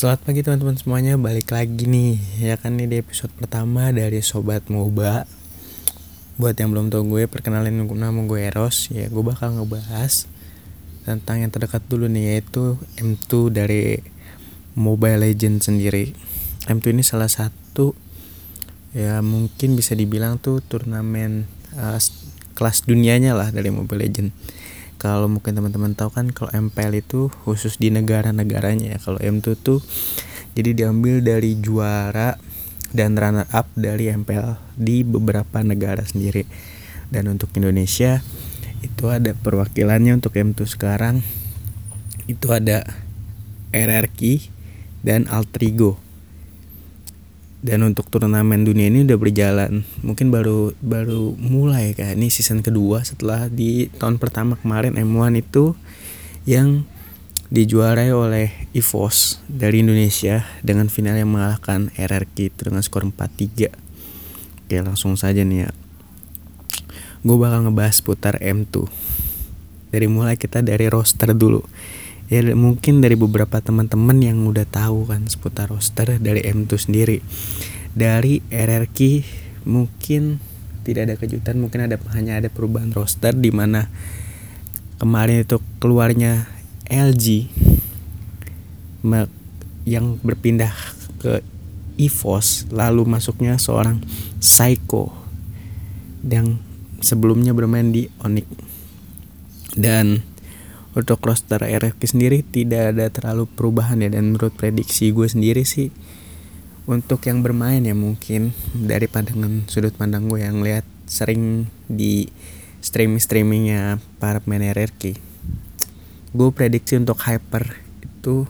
Selamat pagi teman-teman semuanya, balik lagi nih Ya kan ini di episode pertama dari Sobat Moba. Buat yang belum tahu gue, perkenalin nama gue Eros. Ya gue bakal ngebahas tentang yang terdekat dulu nih Yaitu M2 dari Mobile Legends sendiri. M2 ini salah satu Ya mungkin bisa dibilang tuh turnamen uh, kelas dunianya lah dari Mobile Legends kalau mungkin teman-teman tahu kan kalau MPL itu khusus di negara-negaranya ya. Kalau M2 tuh jadi diambil dari juara dan runner up dari MPL di beberapa negara sendiri. Dan untuk Indonesia itu ada perwakilannya untuk M2 sekarang. Itu ada RRQ dan Altrigo dan untuk turnamen dunia ini udah berjalan. Mungkin baru baru mulai kayak ini season kedua setelah di tahun pertama kemarin M1 itu yang dijuarai oleh EVOS dari Indonesia dengan final yang mengalahkan RRQ dengan skor 4-3 oke langsung saja nih ya. Gue bakal ngebahas putar M2 dari mulai kita dari roster dulu ya mungkin dari beberapa teman-teman yang udah tahu kan seputar roster dari M2 sendiri. Dari RRQ mungkin tidak ada kejutan mungkin ada hanya ada perubahan roster di mana kemarin itu keluarnya LG yang berpindah ke EVOS lalu masuknya seorang Psycho yang sebelumnya bermain di Onyx. Dan untuk roster RFK sendiri tidak ada terlalu perubahan ya. Dan menurut prediksi gue sendiri sih untuk yang bermain ya mungkin dari pandangan sudut pandang gue yang lihat sering di streaming streamingnya para pemain RRQ gue prediksi untuk hyper itu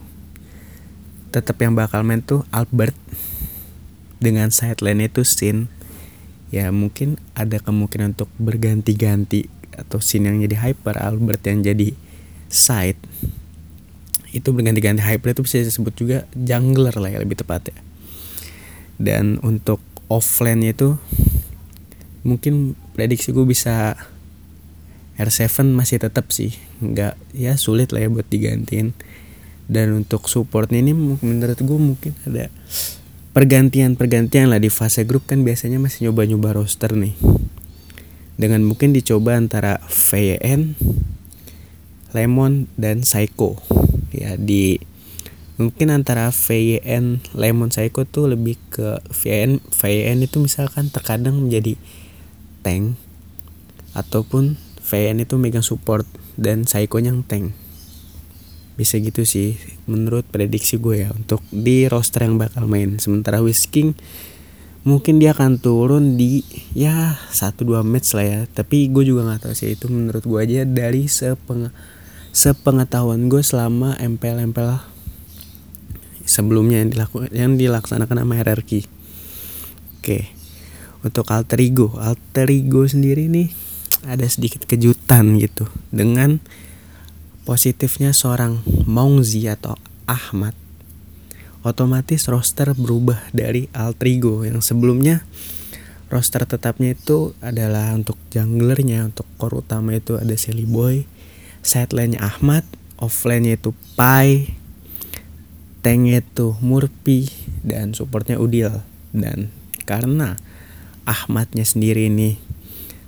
tetap yang bakal main tuh Albert. Dengan sideline itu Sin. Ya mungkin ada kemungkinan untuk berganti-ganti atau Sin yang jadi hyper Albert yang jadi side itu berganti-ganti hybrid itu bisa disebut juga jungler lah ya lebih tepat ya dan untuk offline itu mungkin prediksi gue bisa R7 masih tetap sih. Nggak ya sulit lah ya buat digantiin. Dan untuk support ini menurut gue mungkin ada pergantian-pergantian lah di fase grup kan biasanya masih nyoba-nyoba roster nih. Dengan mungkin dicoba antara VN Lemon dan Psycho ya di mungkin antara VN Lemon Psycho tuh lebih ke VN VN itu misalkan terkadang menjadi tank ataupun VN itu megang support dan Psycho yang tank. Bisa gitu sih menurut prediksi gue ya untuk di roster yang bakal main. Sementara Whisking mungkin dia akan turun di ya satu dua match lah ya. Tapi gue juga nggak tahu sih itu menurut gue aja dari sepeng sepengetahuan gue selama MPL-MPL sebelumnya yang dilakukan yang dilaksanakan sama hierarki. Oke. Untuk alter ego, alter ego sendiri nih ada sedikit kejutan gitu dengan positifnya seorang Mongzi atau Ahmad otomatis roster berubah dari alter ego yang sebelumnya roster tetapnya itu adalah untuk junglernya untuk core utama itu ada Sally Boy sideline-nya Ahmad, offline-nya itu Pai, tanknya itu Murpi dan supportnya Udil. Dan karena Ahmadnya sendiri ini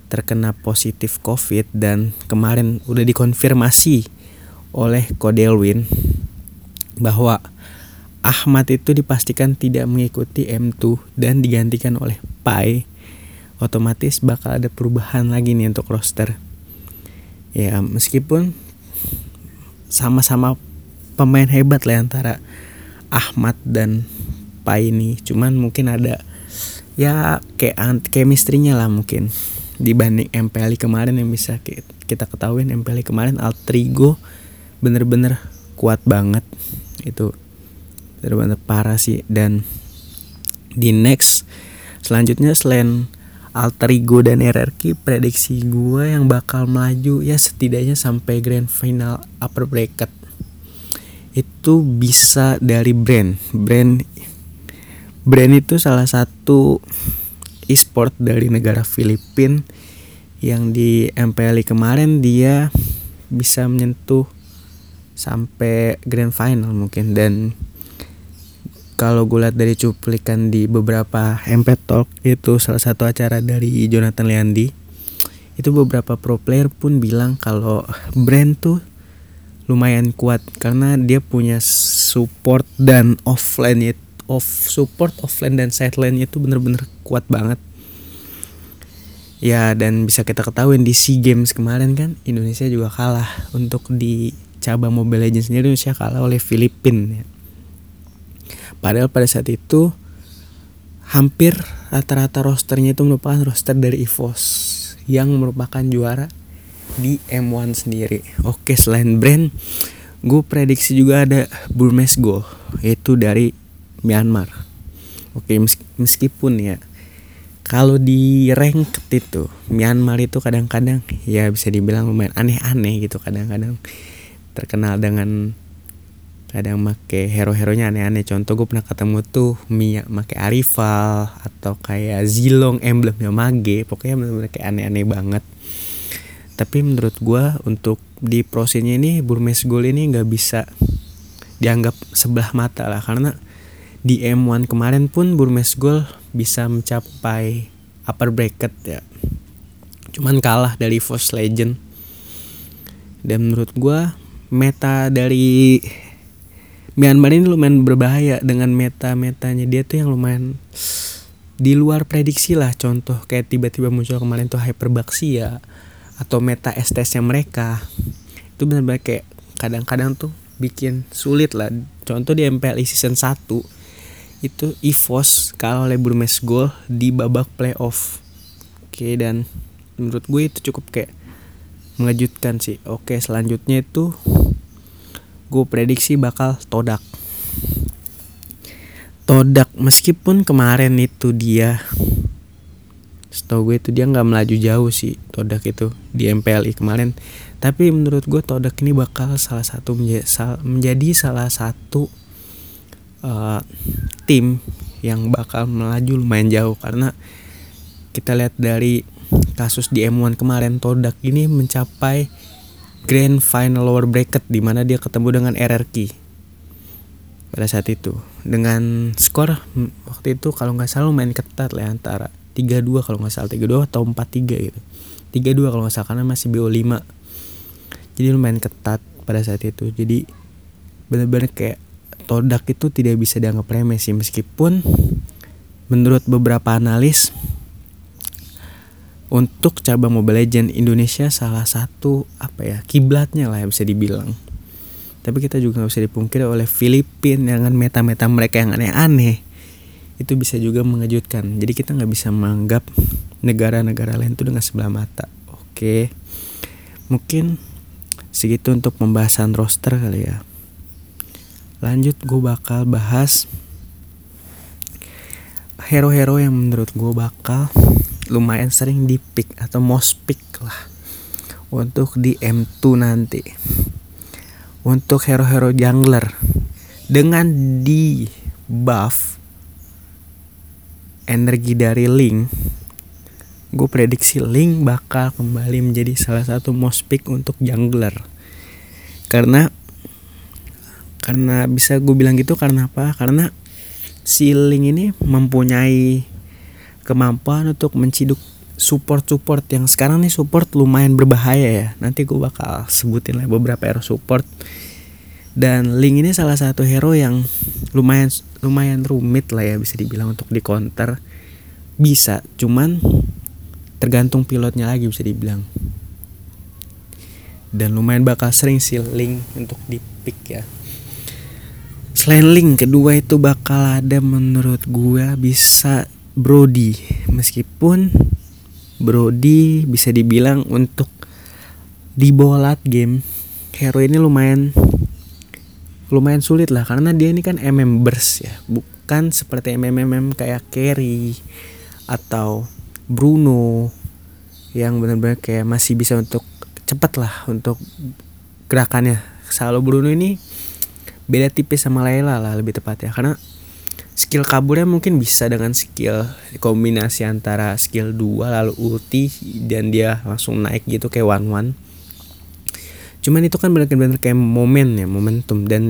terkena positif COVID dan kemarin udah dikonfirmasi oleh Kodelwin bahwa Ahmad itu dipastikan tidak mengikuti M2 dan digantikan oleh Pai otomatis bakal ada perubahan lagi nih untuk roster ya meskipun sama-sama pemain hebat lah antara Ahmad dan Pai ini cuman mungkin ada ya kayak chemistry-nya lah mungkin. Dibanding MPL kemarin yang bisa kita ketahui MPL kemarin Altrigo bener-bener kuat banget. Itu bener-bener parah sih. Dan di next selanjutnya selain alter ego dan RRQ prediksi gue yang bakal melaju ya setidaknya sampai grand final upper bracket. Itu bisa dari brand. Brand brand itu salah satu e-sport dari negara Filipina yang di MPL kemarin dia bisa menyentuh sampai grand final mungkin. Dan kalau gue lihat dari cuplikan di beberapa MP Talk itu salah satu acara dari Jonathan Leandi itu beberapa pro player pun bilang kalau brand tuh lumayan kuat karena dia punya support dan offline off support offline dan sideline itu bener-bener kuat banget ya dan bisa kita ketahui di SEA Games kemarin kan Indonesia juga kalah untuk di cabang Mobile Legends sendiri Indonesia kalah oleh Filipina. Padahal pada saat itu hampir rata-rata rosternya itu merupakan roster dari EVOS yang merupakan juara di M1 sendiri. Oke selain brand gue prediksi juga ada Burmese Go itu dari Myanmar. Oke meskipun ya kalau di rank itu Myanmar itu kadang-kadang ya bisa dibilang lumayan aneh-aneh gitu kadang-kadang terkenal dengan kadang make hero-heronya aneh-aneh. Contoh gue pernah ketemu tuh Mia make Arifal atau kayak Zilong emblemnya Mage. Pokoknya bener-bener kayak aneh-aneh banget. Tapi menurut gue untuk di prosesnya ini Burmese Gold ini nggak bisa dianggap sebelah mata lah. Karena di M1 kemarin pun Burmese Gold bisa mencapai upper bracket ya. Cuman kalah dari Force Legend. Dan menurut gue meta dari Myanmar ini lumayan berbahaya dengan meta-metanya dia tuh yang lumayan di luar prediksi lah contoh kayak tiba-tiba muncul kemarin tuh Hyperbaxia atau meta STS nya mereka itu benar-benar kayak kadang-kadang tuh bikin sulit lah contoh di MPLI season 1 itu EVOS kalah oleh Burmese Gold di babak playoff. Oke dan menurut gue itu cukup kayak mengejutkan sih. Oke selanjutnya itu gue prediksi bakal Todak. Todak meskipun kemarin itu dia setahu gue itu dia nggak melaju jauh sih Todak itu di MPLI kemarin tapi menurut gue Todak ini bakal salah satu menjadi, menjadi salah satu uh, tim yang bakal melaju lumayan jauh karena kita lihat dari kasus di M1 kemarin Todak ini mencapai grand final lower bracket di mana dia ketemu dengan RRQ pada saat itu. Dengan skor waktu itu kalau nggak salah main ketat lah antara 3-2 kalau nggak salah 3-2 atau 4-3 gitu. 3-2 kalau nggak salah karena masih BO5 jadi lumayan ketat pada saat itu. Jadi bener-bener kayak Todak itu tidak bisa dianggap remeh sih. Meskipun menurut beberapa analis untuk cabang Mobile Legend Indonesia salah satu apa ya kiblatnya lah bisa dibilang. Tapi kita juga nggak bisa dipungkiri oleh Filipina dengan meta-meta mereka yang aneh-aneh itu bisa juga mengejutkan. Jadi kita nggak bisa menganggap negara-negara lain itu dengan sebelah mata. Oke, mungkin segitu untuk pembahasan roster kali ya lanjut gue bakal bahas hero-hero yang menurut gue bakal lumayan sering di pick atau most pick lah untuk di M2 nanti. Untuk hero-hero jungler dengan di buff energi dari Link gue prediksi Link bakal kembali menjadi salah satu most pick untuk jungler. Karena karena bisa gue bilang gitu karena apa? Karena si Link ini mempunyai kemampuan untuk menciduk support-support yang sekarang nih support lumayan berbahaya ya. Nanti gue bakal sebutin lah beberapa hero support. Dan Link ini salah satu hero yang lumayan lumayan rumit lah ya bisa dibilang untuk di counter. Bisa cuman tergantung pilotnya lagi bisa dibilang. Dan lumayan bakal sering si Link untuk di pick ya. Selain link kedua itu bakal ada menurut gue bisa Brody. Meskipun Brody bisa dibilang untuk di bawah game hero ini lumayan lumayan sulit lah. Karena dia ini kan burst ya bukan seperti MMM kayak Carry atau Bruno yang benar-benar kayak masih bisa untuk cepat lah untuk gerakannya. Selalu Bruno ini beda tipis sama Layla lah lebih tepat ya karena skill kaburnya mungkin bisa dengan skill kombinasi antara skill 2 lalu ulti dan dia langsung naik gitu kayak one one. Cuman itu kan benar-benar kayak momen ya momentum. Dan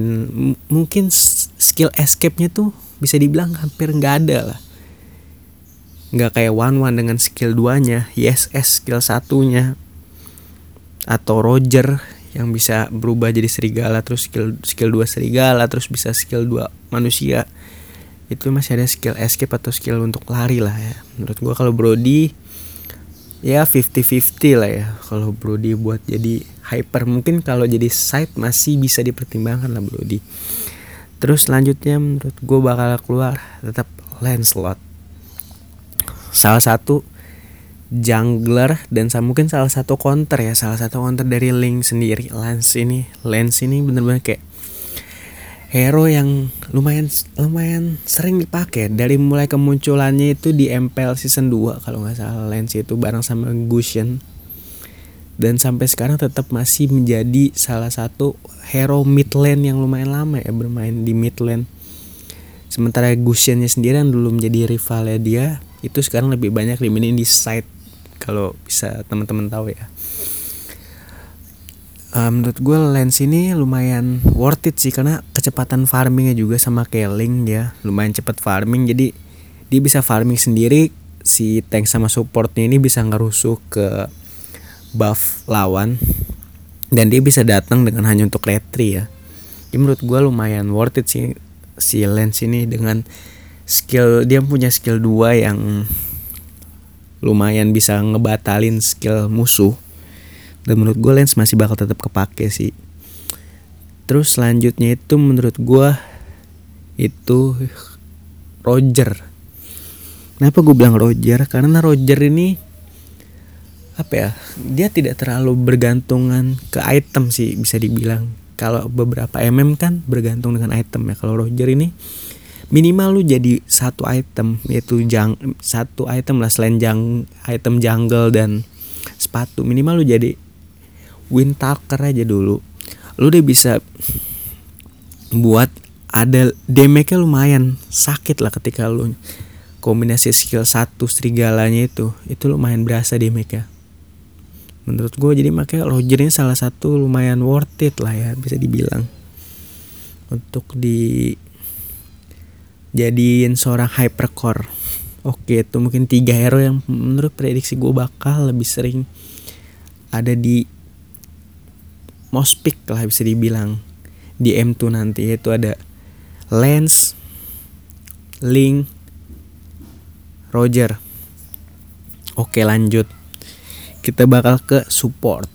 mungkin skill escape-nya tuh bisa dibilang hampir nggak ada lah. Nggak kayak one one dengan skill duanya yes s skill satunya atau Roger yang bisa berubah jadi serigala terus skill skill dua serigala terus bisa skill dua manusia itu masih ada skill escape atau skill untuk lari lah ya. Menurut gua kalau Brody ya 50-50 lah ya. Kalau Brody buat jadi hyper mungkin kalau jadi side masih bisa dipertimbangkan lah Brody. Terus selanjutnya menurut gue bakal keluar tetap Lancelot. Salah satu jungler dan mungkin salah satu counter ya salah satu counter dari Link sendiri. Lance ini Lance ini bener-bener kayak hero yang lumayan lumayan sering dipakai. Dari mulai kemunculannya itu di MPL season 2 kalau nggak salah. Lance itu bareng sama Gusion dan sampai sekarang tetap masih menjadi salah satu hero mid lane yang lumayan lama ya bermain di mid lane. Sementara Gusionnya sendiri yang dulu menjadi rivalnya dia itu sekarang lebih banyak dimainin di site kalau bisa teman-teman tahu ya uh, menurut gue lens ini lumayan worth it sih karena kecepatan farmingnya juga sama Keling dia lumayan cepat farming. Jadi dia bisa farming sendiri si tank sama supportnya ini bisa ngerusuh ke buff lawan dan dia bisa datang dengan hanya untuk retri ya. Jadi menurut gue lumayan worth it sih si lens ini dengan skill dia punya skill dua yang lumayan bisa ngebatalin skill musuh dan menurut gue lens masih bakal tetap kepake sih. Terus selanjutnya itu menurut gue itu Roger. Kenapa gue bilang Roger? Karena Roger ini apa ya dia tidak terlalu bergantungan ke item sih bisa dibilang. Kalau beberapa mm kan bergantung dengan item ya. Kalau Roger ini minimal lu jadi satu item yaitu jang satu item lah selain jang item jungle dan sepatu. Minimal lu jadi wind talker aja dulu. Lu udah bisa buat ada damage lumayan sakit lah ketika lu kombinasi skill satu serigalanya itu itu lumayan berasa damage ya menurut gue jadi makanya Roger ini salah satu lumayan worth it lah ya bisa dibilang. Untuk di jadiin seorang hypercore. Oke itu mungkin tiga hero yang menurut prediksi gue bakal lebih sering ada di most pick lah bisa dibilang di M2 nanti itu ada Lance, Link, Roger. Oke lanjut. Kita bakal ke support.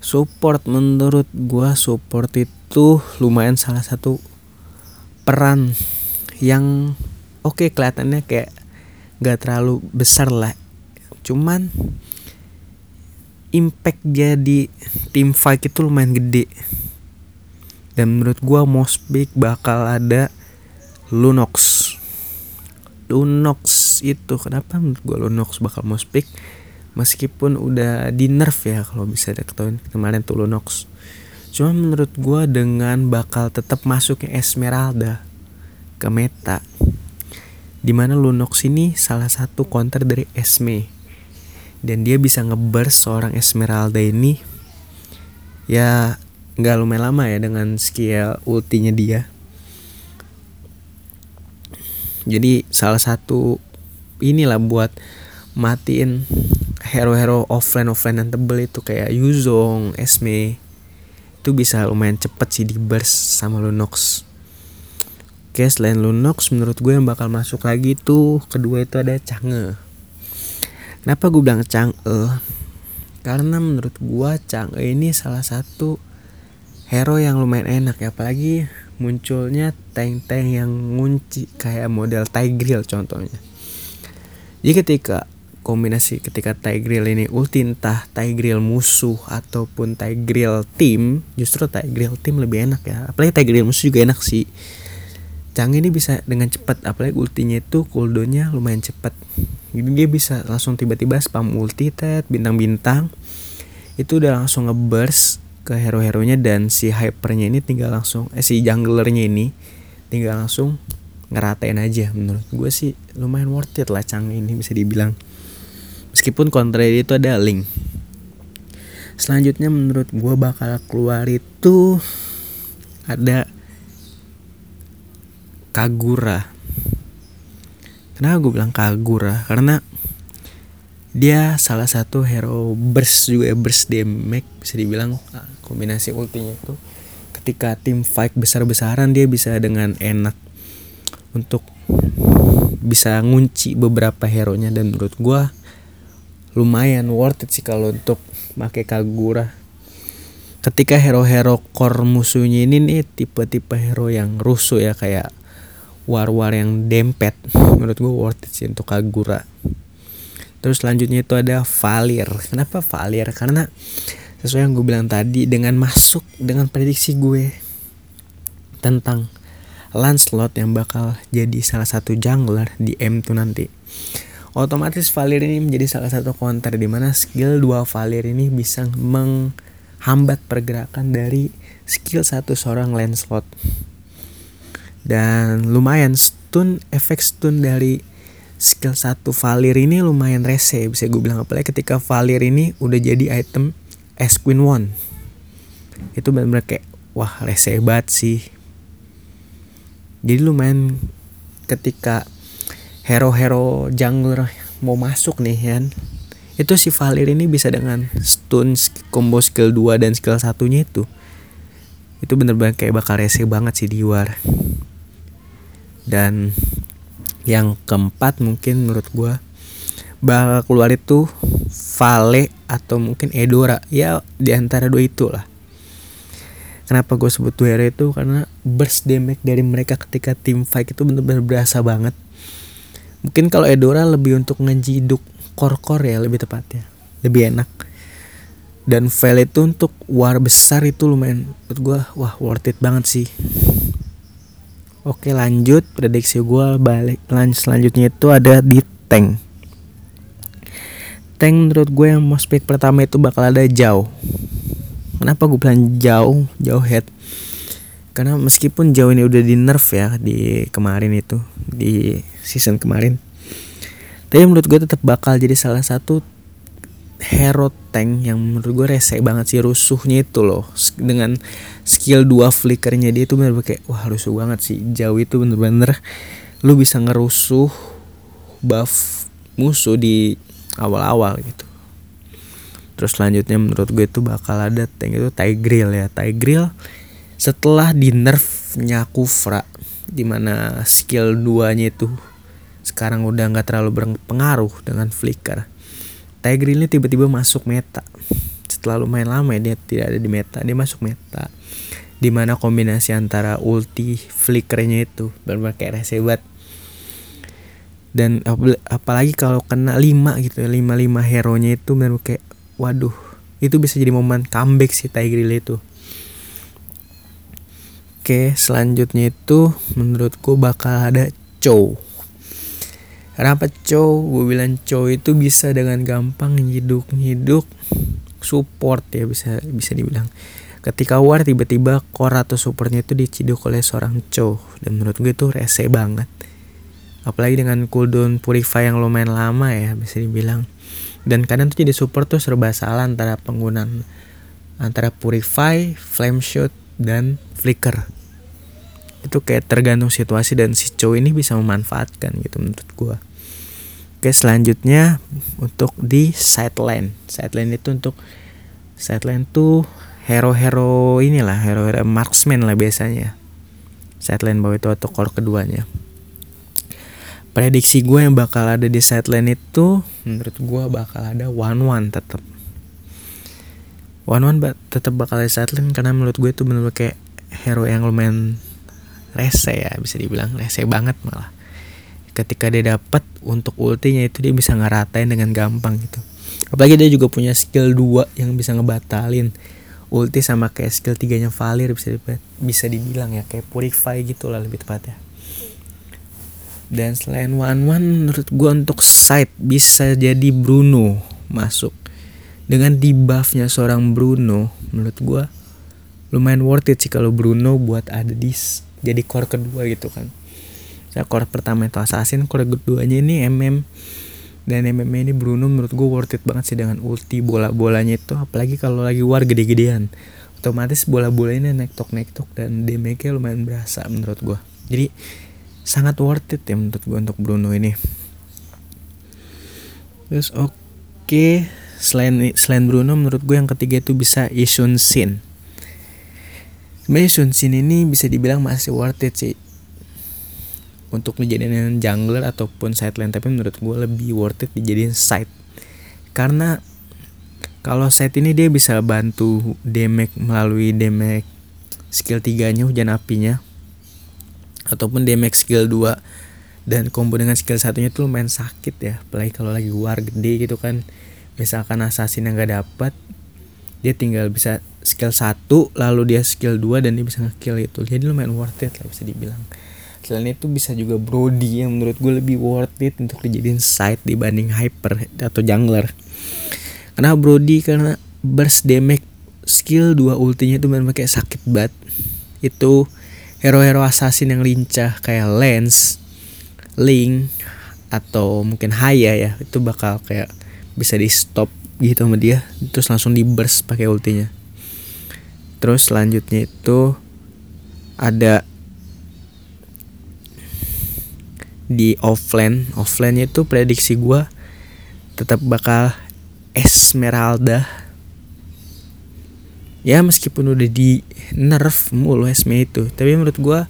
Support menurut gua support itu lumayan salah satu peran yang oke okay, kelihatannya kayak gak terlalu besar lah cuman impact jadi tim fight itu lumayan gede. Dan menurut gua most big bakal ada Lunox. Lunox itu kenapa menurut gua Lunox bakal most big? Meskipun udah di nerf ya kalau bisa diketahui kemarin tuh Lunox. Cuma menurut gue dengan bakal tetap masuknya Esmeralda ke meta Di mana Lunox ini salah satu counter dari Esme Dan dia bisa ngeburst seorang Esmeralda ini Ya nggak lumayan lama ya dengan skill ultinya dia. Jadi salah satu inilah buat matiin hero-hero offline offline yang tebel itu kayak Yuzong, Esme, itu bisa lumayan cepet sih di burst sama Lunox. Oke selain Lunox menurut gue yang bakal masuk lagi tuh kedua itu ada Chang'e Kenapa gue bilang Chang'e? Karena menurut gue Chang'e ini salah satu hero yang lumayan enak ya apalagi munculnya tank-tank yang ngunci kayak model Tigreal contohnya. Jadi ketika kombinasi ketika Tigreal ini ulti entah Tigreal musuh ataupun Tigreal tim justru Tigreal tim lebih enak ya apalagi Tigreal musuh juga enak sih Chang ini bisa dengan cepat apalagi ultinya itu cooldownnya lumayan cepat jadi dia bisa langsung tiba-tiba spam ulti tet bintang-bintang. Itu udah langsung ngeburst ke hero-heronya dan si hypernya ini tinggal langsung eh si junglernya ini tinggal langsung ngeratain aja. Menurut gue sih lumayan worth it lah Chang ini bisa dibilang. Meskipun kontra itu ada link. selanjutnya menurut gue bakal keluar itu ada Kagura kenapa gue bilang Kagura? Karena dia salah satu hero burst juga burst damage bisa dibilang ah, kombinasi ultinya itu. Ketika tim fight besar-besaran dia bisa dengan enak untuk bisa ngunci beberapa hero nya dan menurut gue lumayan worth it sih kalau untuk pakai Kagura. Ketika hero-hero core musuhnya ini nih tipe-tipe hero yang rusuh ya kayak war-war yang dempet menurut gue worth it sih untuk Kagura Terus selanjutnya itu ada Valir. Kenapa Valir? Karena sesuai yang gue bilang tadi dengan masuk dengan prediksi gue tentang Lancelot yang bakal jadi salah satu jungler di M2 nanti. Otomatis Valir ini menjadi salah satu counter di mana skill dua Valir ini bisa menghambat pergerakan dari skill satu seorang Lancelot. Dan lumayan stun efek stun dari skill satu Valir ini lumayan rese bisa gue bilang apalagi ketika Valir ini udah jadi item S Queen One. Itu benar-benar kayak wah rese banget sih. Jadi lumayan ketika hero-hero jungler mau masuk nih kan itu si Valir ini bisa dengan stun combo skill 2 dan skill satunya itu. Itu bener-bener kayak bakal rese banget sih di war dan yang keempat mungkin menurut gue bakal keluar itu Vale atau mungkin Edora. Ya di antara dua itu lah kenapa gue sebut dua hero itu? Karena burst damage dari mereka ketika tim fight itu benar-benar berasa banget. Mungkin kalau Edora lebih untuk ngejiduk core-core ya lebih tepatnya. Lebih enak. Dan Vale itu untuk war besar itu lumayan menurut gue wah worth it banget sih Oke lanjut prediksi gue balik lanjut selanjutnya itu ada di tank. Tank menurut gue yang most pick pertama itu bakal ada jauh. Kenapa gue bilang jauh jauh head? Karena meskipun jauh ini udah di nerf ya di kemarin itu di season kemarin, tapi menurut gue tetap bakal jadi salah satu hero tank yang menurut gue rese banget sih rusuhnya itu loh. Dengan skill dua flickernya dia itu bener, bener kayak wah rusuh banget sih. Jauh itu bener-bener lu bisa ngerusuh buff musuh di awal-awal gitu. Terus selanjutnya menurut gue itu bakal ada tank itu Tigreal ya. Tigreal setelah di nerfnya Kufra di mana skill 2 nya itu sekarang udah nggak terlalu berpengaruh dengan flicker Tiger ini tiba-tiba masuk meta. Setelah lumayan lama ya dia tidak ada di meta dia masuk meta. Di mana kombinasi antara ulti flickernya itu benar-benar kayak resebat dan apalagi kalau kena 5 gitu 5 5 hero nya itu benar kayak waduh itu bisa jadi momen comeback si Tigril itu. Oke selanjutnya itu menurutku bakal ada Chow Kenapa cow? Gue bilang cow itu bisa dengan gampang nyiduk nyiduk support ya bisa bisa dibilang. Ketika war tiba-tiba core atau supportnya itu diciduk oleh seorang cow dan menurut gue itu rese banget. Apalagi dengan cooldown purify yang lumayan lama ya bisa dibilang. Dan kadang tuh jadi support tuh serba salah antara penggunaan antara purify, flame shot dan flicker itu kayak tergantung situasi dan si cow ini bisa memanfaatkan gitu menurut gue Oke selanjutnya untuk di sideline. Sideline itu untuk Sideline tuh hero-hero inilah Hero-hero marksman lah biasanya. Sideline bawah itu atau core keduanya. Prediksi gue yang bakal ada di sideline itu Menurut gue bakal ada one one tetap One one tetap bakal di sideline Karena menurut gue itu bener-bener kayak Hero yang lumayan Rese ya bisa dibilang Rese banget malah ketika dia dapat untuk ultinya itu dia bisa ngeratain dengan gampang gitu. Apalagi dia juga punya skill 2 yang bisa ngebatalin. Ulti sama kayak skill tiganya Valir bisa bisa dibilang ya kayak purify gitu lah lebih tepatnya. Dan selain one one menurut gue untuk side bisa jadi Bruno masuk. Dengan debuffnya seorang Bruno menurut gue lumayan worth it sih kalau Bruno buat ada di jadi core kedua gitu kan saya core pertama itu assassin core keduanya ini mm dan MMA ini Bruno menurut gue worth it banget sih dengan ulti bola-bolanya itu. Apalagi kalau lagi war gede-gedean. Otomatis bola-bola ini nektok nektok dan damage-nya lumayan berasa menurut gue jadi sangat worth it ya menurut gue untuk Bruno ini. Terus oke. Okay. selain selain Bruno menurut gue yang ketiga itu bisa Isun Sin. Sebenarnya Sun Sin ini bisa dibilang masih worth it sih untuk dijadiin jungler ataupun side lane tapi menurut gue lebih worth it dijadiin side karena kalau side ini dia bisa bantu damage melalui damage skill 3 nya hujan apinya ataupun damage skill 2 dan combo dengan skill satunya tuh lumayan sakit ya apalagi kalau lagi war gede gitu kan. Misalkan assassin yang gak dapat dia tinggal bisa skill 1 lalu dia skill 2 dan dia bisa ngekill itu jadi lumayan worth it lah bisa dibilang selain itu bisa juga Brody yang menurut gue lebih worth it untuk dijadiin side dibanding hyper atau jungler. Karena Brody karena burst damage skill 2 ultinya itu memang kayak sakit banget. Itu hero-hero assassin yang lincah kayak Lance, Link atau mungkin Haya ya itu bakal kayak bisa di stop gitu sama dia terus langsung di burst pakai ultinya. Terus selanjutnya itu ada di offline. Offline itu prediksi gue tetap bakal Esmeralda. Ya meskipun udah di nerf mulu Esme itu tapi menurut gue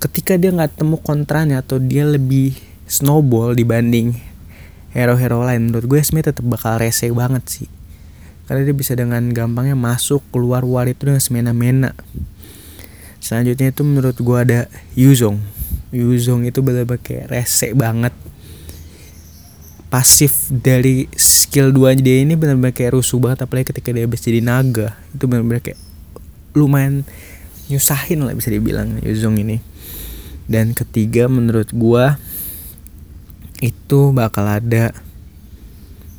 ketika dia nggak temu kontranya atau dia lebih snowball dibanding hero-hero lain menurut gue Esme tetap bakal rese banget sih. Karena dia bisa dengan gampangnya masuk keluar war itu dengan semena-mena. Selanjutnya itu menurut gua ada Yuzong Yuzong itu bener-bener kayak rese banget. Pasif dari skill 2 dia ini benar-benar kayak rusuh banget apalagi ketika dia habis jadi naga. Itu benar-benar kayak lumayan nyusahin lah bisa dibilang Yuzong ini. Dan ketiga menurut gua itu bakal ada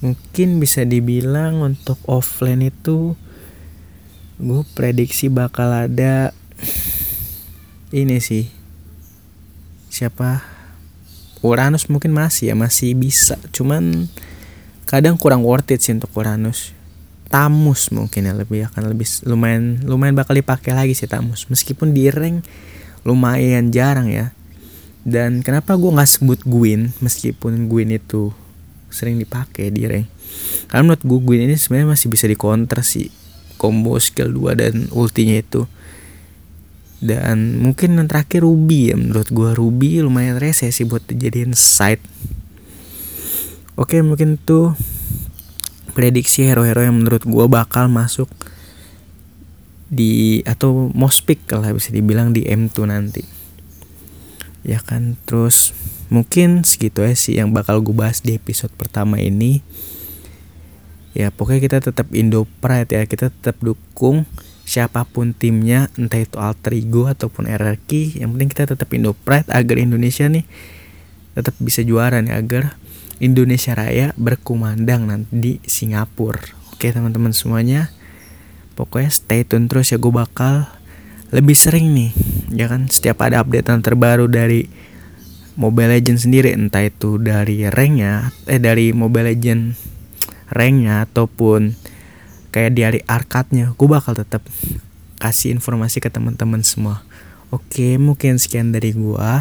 mungkin bisa dibilang untuk offline itu gue prediksi bakal ada ini sih siapa? Uranus mungkin masih ya masih bisa. Cuman kadang kurang worth it sih untuk Uranus. Tamus mungkin ya lebih akan lebih lumayan lumayan bakal dipakai lagi sih Tamus. Meskipun di rank lumayan jarang ya. Dan kenapa gue nggak sebut Gwyn? Meskipun Gwyn itu sering dipakai di rank. Karena menurut gue Gwyn ini sebenarnya masih bisa dikonter sih. Combo skill 2 dan ultinya itu dan mungkin yang terakhir Ruby ya menurut gue Ruby lumayan rese sih buat dijadiin side. Oke mungkin tuh prediksi hero-hero yang menurut gue bakal masuk di atau most pick lah bisa dibilang di M2 nanti. Ya kan? Terus mungkin segitu aja sih yang bakal gue bahas di episode pertama ini. Ya pokoknya kita tetap Indo Pride ya kita tetap dukung siapa pun timnya entah itu Alter Ego ataupun RRQ yang penting kita tetap Indo Pride agar Indonesia nih tetap bisa juara nih agar Indonesia Raya berkumandang nanti di Singapura. Oke teman-teman semuanya pokoknya stay tune terus ya gue bakal lebih sering nih ya kan? Setiap ada updatean terbaru dari Mobile Legend sendiri entah itu dari ranknya eh dari Mobile Legend ranknya ataupun kayak di arcade-nya gue bakal tetap kasih informasi ke teman-teman semua oke mungkin sekian dari gue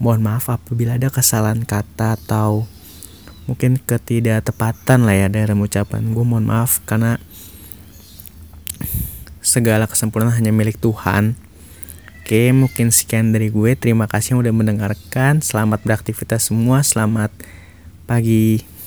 mohon maaf apabila ada kesalahan kata atau mungkin ketidaktepatan lah ya dalam ucapan gue mohon maaf karena segala kesempurnaan hanya milik Tuhan Oke, mungkin sekian dari gue. Terima kasih yang udah mendengarkan. Selamat beraktivitas semua. Selamat pagi.